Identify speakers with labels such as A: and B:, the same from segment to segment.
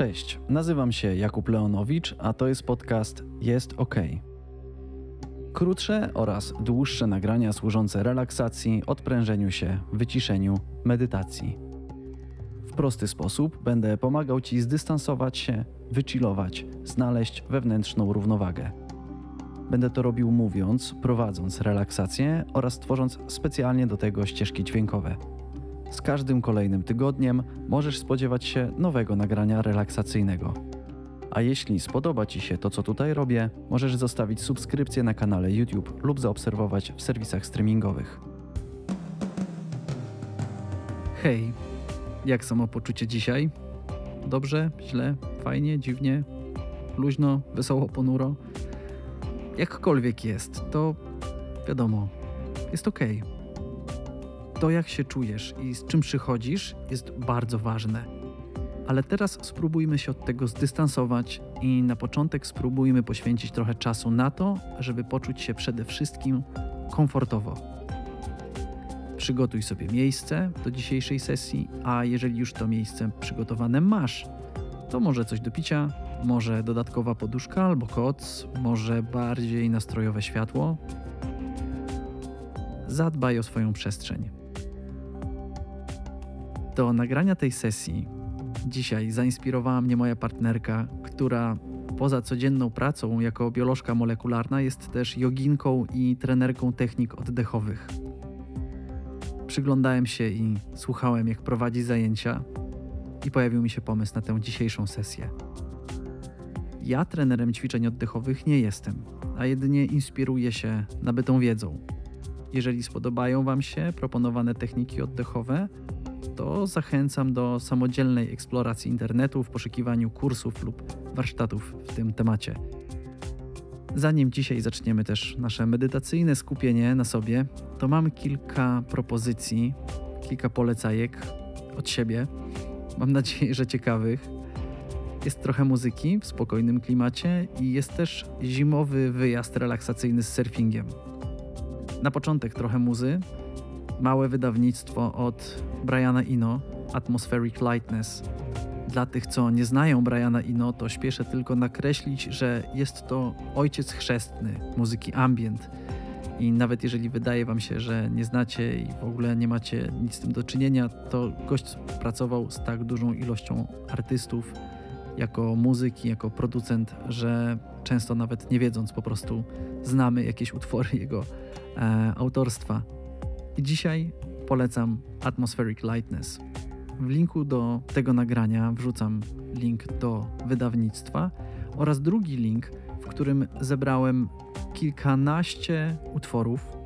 A: Cześć, nazywam się Jakub Leonowicz, a to jest podcast Jest OK. Krótsze oraz dłuższe nagrania służące relaksacji, odprężeniu się, wyciszeniu, medytacji. W prosty sposób będę pomagał Ci zdystansować się, wychillować, znaleźć wewnętrzną równowagę. Będę to robił mówiąc, prowadząc relaksację oraz tworząc specjalnie do tego ścieżki dźwiękowe. Z każdym kolejnym tygodniem możesz spodziewać się nowego nagrania relaksacyjnego. A jeśli spodoba Ci się to, co tutaj robię, możesz zostawić subskrypcję na kanale YouTube lub zaobserwować w serwisach streamingowych. Hej, jak samopoczucie dzisiaj? Dobrze, źle, fajnie, dziwnie, luźno, wesoło, ponuro? Jakkolwiek jest, to wiadomo, jest ok. To, jak się czujesz i z czym przychodzisz, jest bardzo ważne. Ale teraz spróbujmy się od tego zdystansować i na początek spróbujmy poświęcić trochę czasu na to, żeby poczuć się przede wszystkim komfortowo. Przygotuj sobie miejsce do dzisiejszej sesji, a jeżeli już to miejsce przygotowane masz, to może coś do picia, może dodatkowa poduszka albo koc, może bardziej nastrojowe światło. Zadbaj o swoją przestrzeń. Do nagrania tej sesji dzisiaj zainspirowała mnie moja partnerka, która poza codzienną pracą jako biolożka molekularna jest też joginką i trenerką technik oddechowych. Przyglądałem się i słuchałem, jak prowadzi zajęcia, i pojawił mi się pomysł na tę dzisiejszą sesję. Ja trenerem ćwiczeń oddechowych nie jestem, a jedynie inspiruję się nabytą wiedzą. Jeżeli spodobają Wam się proponowane techniki oddechowe, to zachęcam do samodzielnej eksploracji internetu w poszukiwaniu kursów lub warsztatów w tym temacie. Zanim dzisiaj zaczniemy też nasze medytacyjne skupienie na sobie, to mam kilka propozycji, kilka polecajek od siebie. Mam nadzieję, że ciekawych. Jest trochę muzyki w spokojnym klimacie i jest też zimowy wyjazd relaksacyjny z surfingiem. Na początek trochę muzy, małe wydawnictwo od Briana Ino, Atmospheric Lightness. Dla tych, co nie znają Briana Ino, to śpieszę tylko nakreślić, że jest to ojciec chrzestny muzyki ambient. I nawet jeżeli wydaje Wam się, że nie znacie i w ogóle nie macie nic z tym do czynienia, to gość pracował z tak dużą ilością artystów jako muzyk i jako producent, że często nawet nie wiedząc po prostu znamy jakieś utwory jego e, autorstwa. I dzisiaj polecam Atmospheric Lightness. W linku do tego nagrania wrzucam link do wydawnictwa oraz drugi link, w którym zebrałem kilkanaście utworów,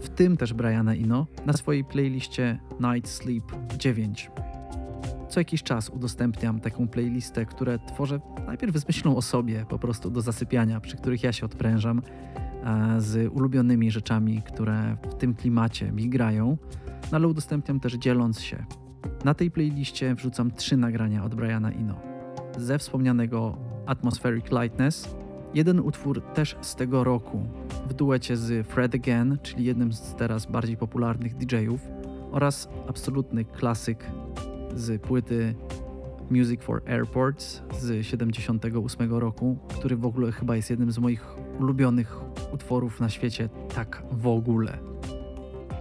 A: w tym też Briana Ino, na swojej playliście Night Sleep 9. Co jakiś czas udostępniam taką playlistę, które tworzę najpierw z myślą o sobie, po prostu do zasypiania, przy których ja się odprężam, z ulubionymi rzeczami, które w tym klimacie mi grają, no ale udostępniam też dzieląc się. Na tej playliście wrzucam trzy nagrania od Briana Ino. Ze wspomnianego Atmospheric Lightness, jeden utwór też z tego roku, w duecie z Fred Again, czyli jednym z teraz bardziej popularnych DJ-ów, oraz absolutny klasyk z płyty Music for Airports z 78 roku, który w ogóle chyba jest jednym z moich ulubionych utworów na świecie, tak w ogóle.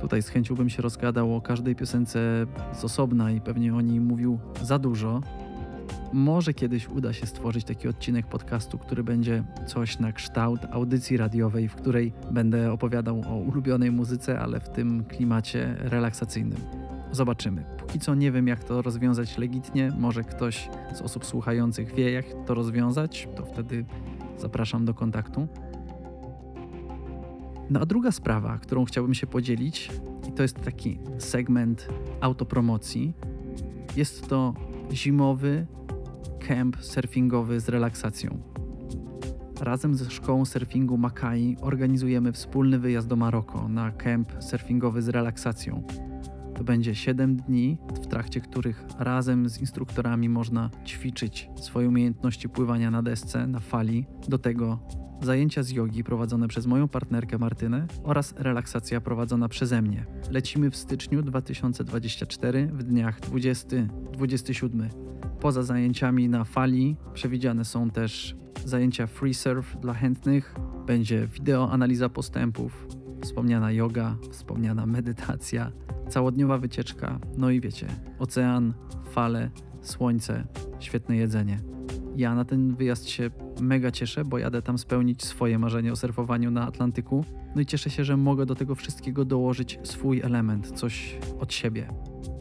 A: Tutaj z chęcią bym się rozgadał o każdej piosence z osobna i pewnie o niej mówił za dużo. Może kiedyś uda się stworzyć taki odcinek podcastu, który będzie coś na kształt audycji radiowej, w której będę opowiadał o ulubionej muzyce, ale w tym klimacie relaksacyjnym. Zobaczymy. Póki co nie wiem, jak to rozwiązać legitnie. Może ktoś z osób słuchających wie, jak to rozwiązać, to wtedy zapraszam do kontaktu. No a druga sprawa, którą chciałbym się podzielić, i to jest taki segment autopromocji, jest to zimowy camp surfingowy z relaksacją. Razem ze szkołą surfingu Makai organizujemy wspólny wyjazd do Maroko na camp surfingowy z relaksacją. To będzie 7 dni, w trakcie których razem z instruktorami można ćwiczyć swoje umiejętności pływania na desce, na fali. Do tego zajęcia z jogi prowadzone przez moją partnerkę Martynę oraz relaksacja prowadzona przeze mnie. Lecimy w styczniu 2024 w dniach 20-27. Poza zajęciami na fali przewidziane są też zajęcia free surf dla chętnych, będzie wideo analiza postępów, wspomniana yoga, wspomniana medytacja, całodniowa wycieczka, no i wiecie, ocean, fale, słońce, świetne jedzenie. Ja na ten wyjazd się mega cieszę, bo jadę tam spełnić swoje marzenie o surfowaniu na Atlantyku. No i cieszę się, że mogę do tego wszystkiego dołożyć swój element, coś od siebie.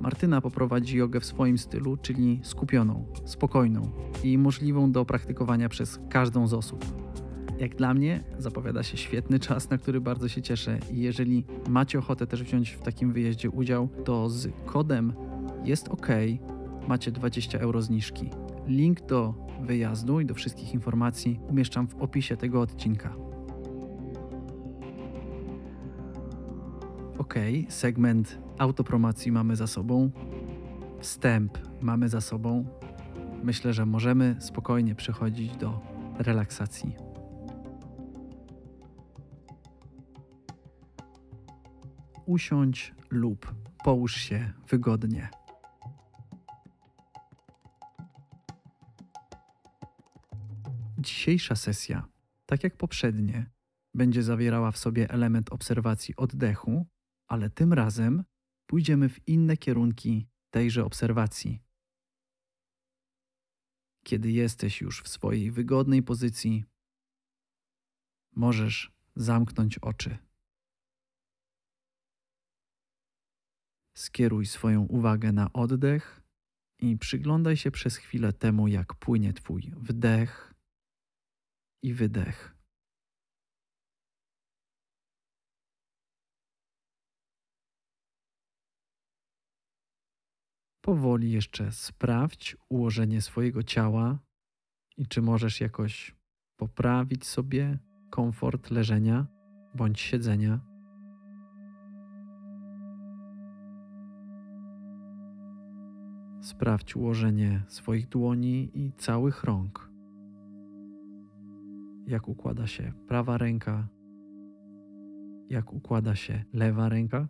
A: Martyna poprowadzi jogę w swoim stylu, czyli skupioną, spokojną i możliwą do praktykowania przez każdą z osób. Jak dla mnie zapowiada się świetny czas, na który bardzo się cieszę jeżeli macie ochotę też wziąć w takim wyjeździe udział, to z kodem jest ok, macie 20 euro zniżki. Link do wyjazdu i do wszystkich informacji umieszczam w opisie tego odcinka. Ok, segment autopromocji mamy za sobą, wstęp mamy za sobą. Myślę, że możemy spokojnie przechodzić do relaksacji. Usiądź lub połóż się wygodnie. Dzisiejsza sesja, tak jak poprzednie, będzie zawierała w sobie element obserwacji oddechu, ale tym razem pójdziemy w inne kierunki tejże obserwacji. Kiedy jesteś już w swojej wygodnej pozycji, możesz zamknąć oczy. Skieruj swoją uwagę na oddech i przyglądaj się przez chwilę temu, jak płynie Twój wdech i wydech. Powoli jeszcze sprawdź ułożenie swojego ciała i czy możesz jakoś poprawić sobie komfort leżenia bądź siedzenia. Sprawdź ułożenie swoich dłoni i całych rąk. Jak układa się prawa ręka, jak układa się lewa ręka.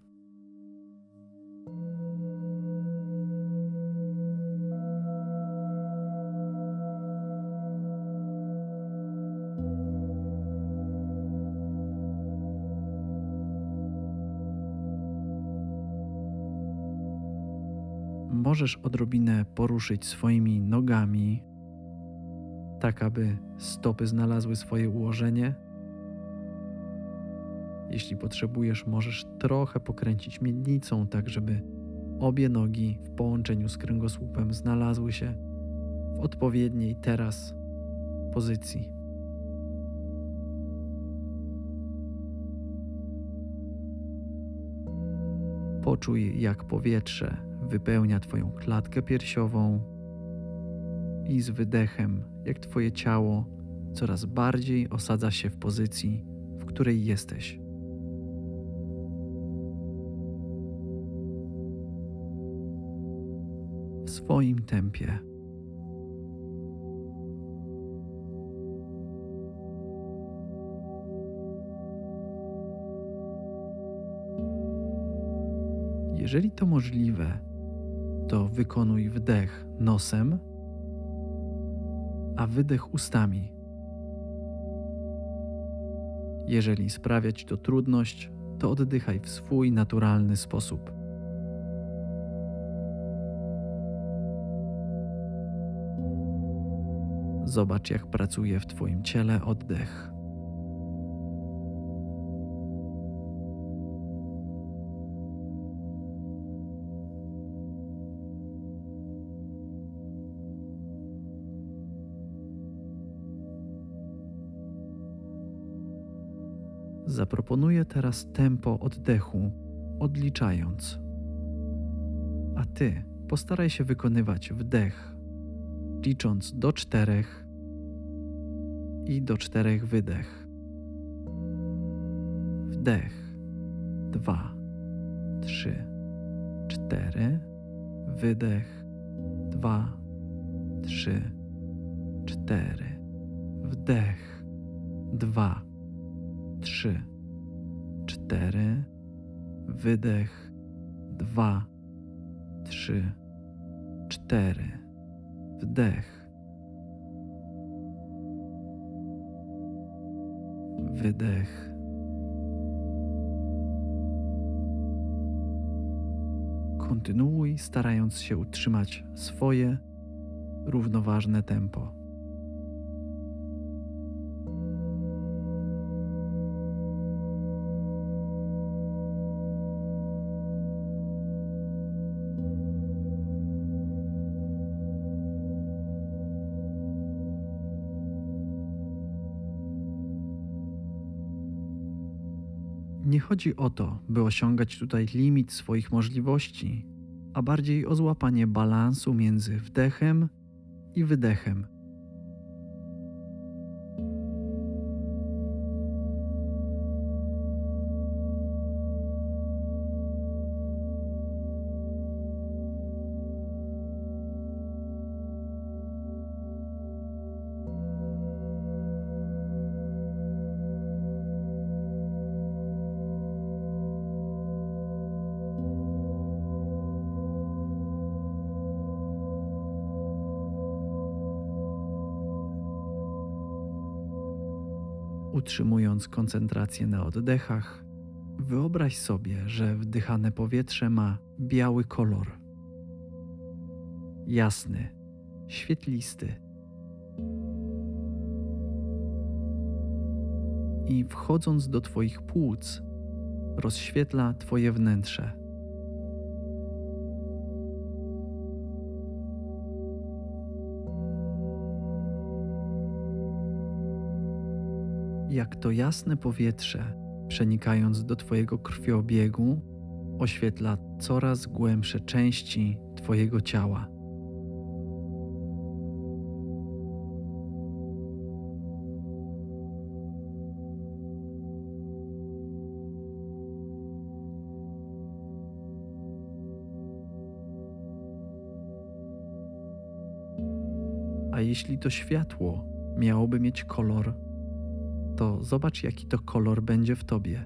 A: Możesz odrobinę poruszyć swoimi nogami, tak aby stopy znalazły swoje ułożenie. Jeśli potrzebujesz, możesz trochę pokręcić miednicą, tak żeby obie nogi w połączeniu z kręgosłupem znalazły się w odpowiedniej teraz pozycji. Poczuj, jak powietrze wypełnia Twoją klatkę piersiową i z wydechem, jak Twoje ciało coraz bardziej osadza się w pozycji, w której jesteś. W swoim tempie. Jeżeli to możliwe, to wykonuj wdech nosem, a wydech ustami. Jeżeli sprawia ci to trudność, to oddychaj w swój naturalny sposób. Zobacz, jak pracuje w Twoim ciele oddech. Zaproponuję teraz tempo oddechu, odliczając. A ty postaraj się wykonywać wdech, licząc do czterech i do czterech wydech. Wdech, dwa, trzy, cztery. Wydech, dwa, trzy, cztery, wdech, dwa, trzy, cztery, wydech, dwa, trzy, cztery, wdech, wydech. Kontynuuj, starając się utrzymać swoje równoważne tempo. Nie chodzi o to, by osiągać tutaj limit swoich możliwości, a bardziej o złapanie balansu między wdechem i wydechem. Utrzymując koncentrację na oddechach, wyobraź sobie, że wdychane powietrze ma biały kolor. Jasny, świetlisty. I wchodząc do Twoich płuc, rozświetla Twoje wnętrze. Jak to jasne powietrze, przenikając do Twojego krwiobiegu, oświetla coraz głębsze części Twojego ciała. A jeśli to światło miałoby mieć kolor to zobacz, jaki to kolor będzie w tobie.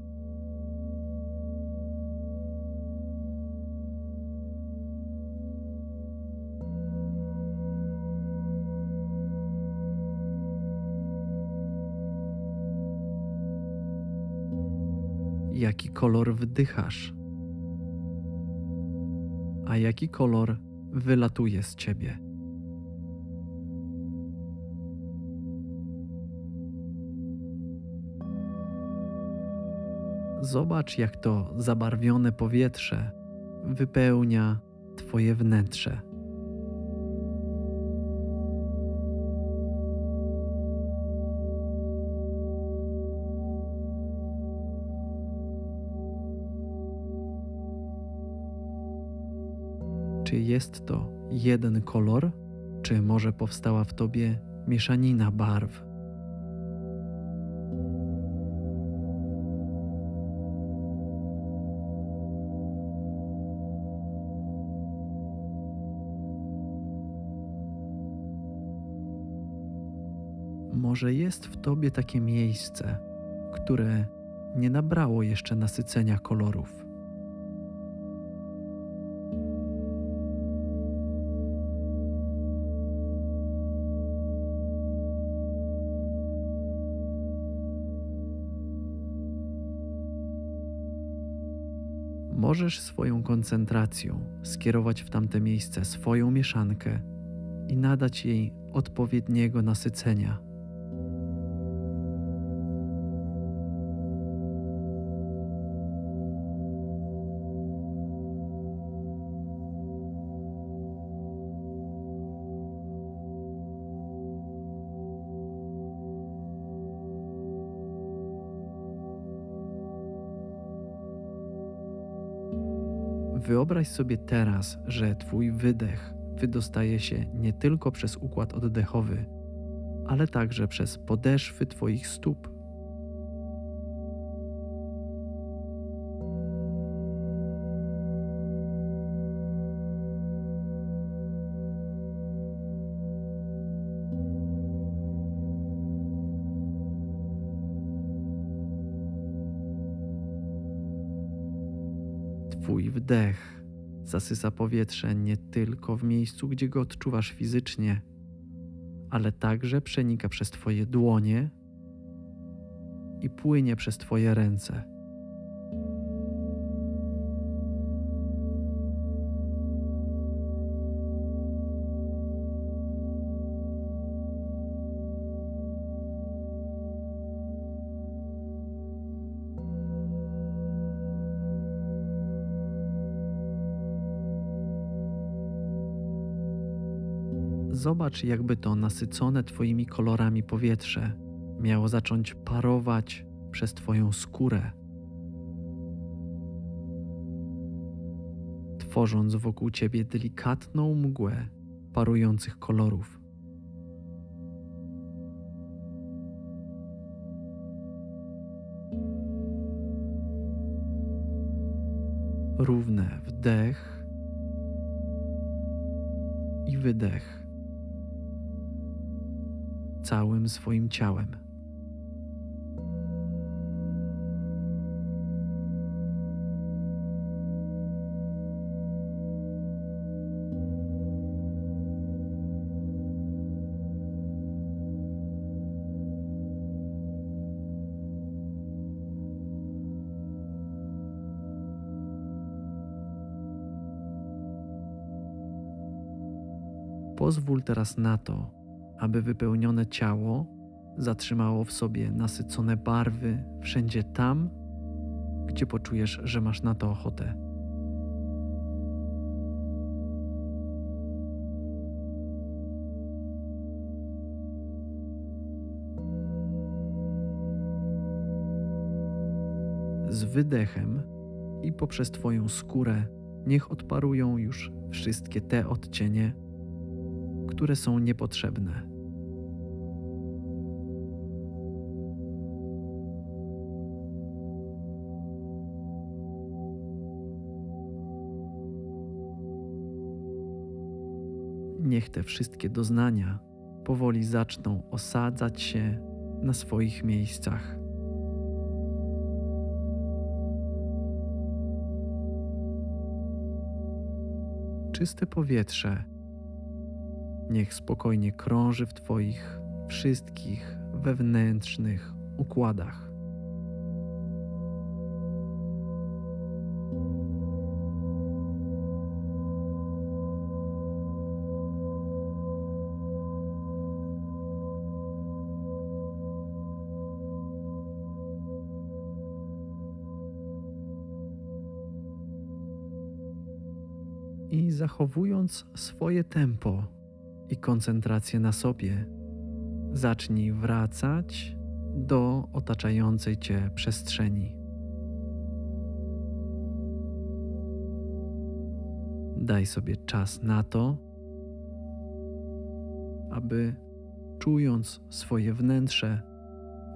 A: Jaki kolor wdychasz, a jaki kolor wylatuje z ciebie. Zobacz, jak to zabarwione powietrze wypełnia Twoje wnętrze. Czy jest to jeden kolor, czy może powstała w Tobie mieszanina barw? Może jest w tobie takie miejsce, które nie nabrało jeszcze nasycenia kolorów. Możesz swoją koncentracją skierować w tamte miejsce swoją mieszankę i nadać jej odpowiedniego nasycenia. Wyobraź sobie teraz, że Twój wydech wydostaje się nie tylko przez układ oddechowy, ale także przez podeszwy Twoich stóp. Twój wdech zasysa powietrze nie tylko w miejscu, gdzie go odczuwasz fizycznie, ale także przenika przez Twoje dłonie i płynie przez Twoje ręce. Zobacz, jakby to nasycone Twoimi kolorami powietrze miało zacząć parować przez Twoją skórę, tworząc wokół Ciebie delikatną mgłę parujących kolorów. Równe wdech i wydech całym swoim ciałem. Pozwól teraz na to, aby wypełnione ciało zatrzymało w sobie nasycone barwy wszędzie tam, gdzie poczujesz, że masz na to ochotę. Z wydechem i poprzez Twoją skórę niech odparują już wszystkie te odcienie, które są niepotrzebne. Niech te wszystkie doznania powoli zaczną osadzać się na swoich miejscach. Czyste powietrze niech spokojnie krąży w Twoich wszystkich wewnętrznych układach. Zachowując swoje tempo i koncentrację na sobie, zacznij wracać do otaczającej cię przestrzeni. Daj sobie czas na to, aby czując swoje wnętrze,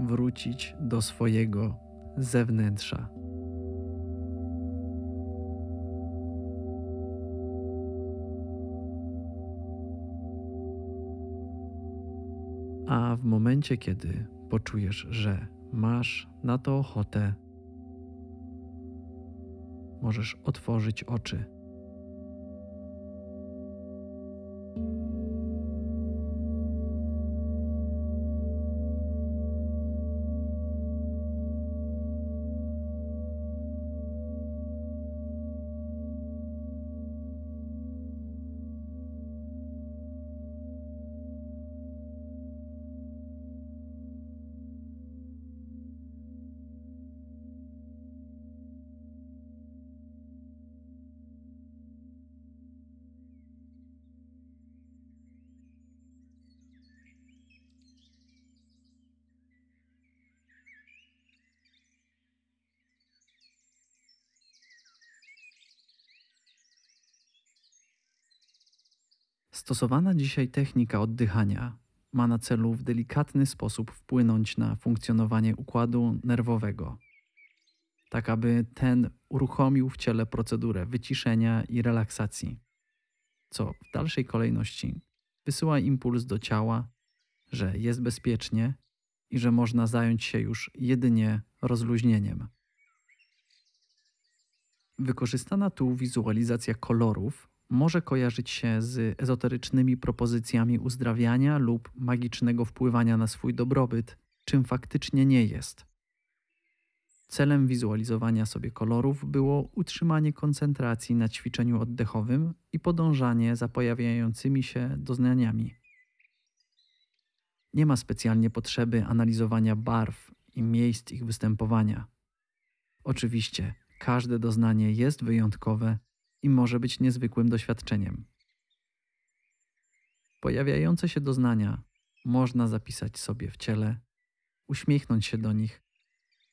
A: wrócić do swojego zewnętrza. A w momencie, kiedy poczujesz, że masz na to ochotę, możesz otworzyć oczy. Stosowana dzisiaj technika oddychania ma na celu w delikatny sposób wpłynąć na funkcjonowanie układu nerwowego, tak aby ten uruchomił w ciele procedurę wyciszenia i relaksacji, co w dalszej kolejności wysyła impuls do ciała, że jest bezpiecznie i że można zająć się już jedynie rozluźnieniem. Wykorzystana tu wizualizacja kolorów może kojarzyć się z ezoterycznymi propozycjami uzdrawiania lub magicznego wpływania na swój dobrobyt, czym faktycznie nie jest. Celem wizualizowania sobie kolorów było utrzymanie koncentracji na ćwiczeniu oddechowym i podążanie za pojawiającymi się doznaniami. Nie ma specjalnie potrzeby analizowania barw i miejsc ich występowania. Oczywiście, każde doznanie jest wyjątkowe i może być niezwykłym doświadczeniem. Pojawiające się doznania można zapisać sobie w ciele, uśmiechnąć się do nich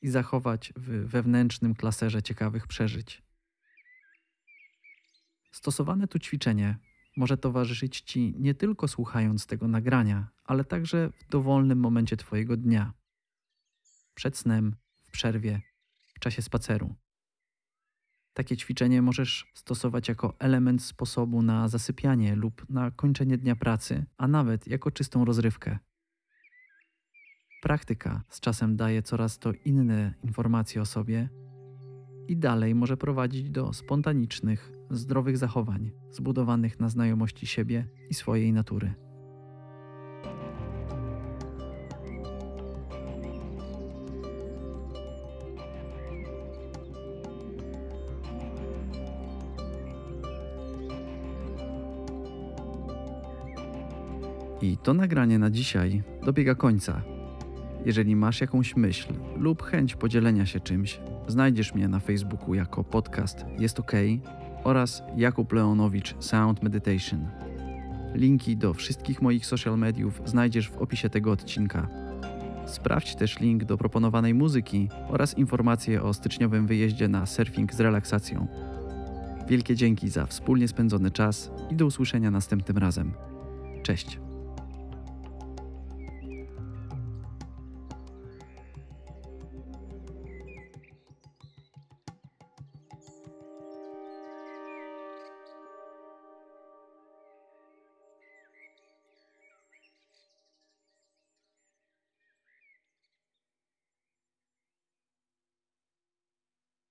A: i zachować w wewnętrznym klaserze ciekawych przeżyć. Stosowane tu ćwiczenie może towarzyszyć Ci nie tylko słuchając tego nagrania, ale także w dowolnym momencie Twojego dnia. Przed snem, w przerwie, w czasie spaceru. Takie ćwiczenie możesz stosować jako element sposobu na zasypianie lub na kończenie dnia pracy, a nawet jako czystą rozrywkę. Praktyka z czasem daje coraz to inne informacje o sobie i dalej może prowadzić do spontanicznych, zdrowych zachowań zbudowanych na znajomości siebie i swojej natury. I to nagranie na dzisiaj dobiega końca. Jeżeli masz jakąś myśl lub chęć podzielenia się czymś, znajdziesz mnie na Facebooku jako podcast Jest OK oraz Jakub Leonowicz Sound Meditation. Linki do wszystkich moich social mediów znajdziesz w opisie tego odcinka. Sprawdź też link do proponowanej muzyki oraz informacje o styczniowym wyjeździe na surfing z relaksacją. Wielkie dzięki za wspólnie spędzony czas i do usłyszenia następnym razem. Cześć.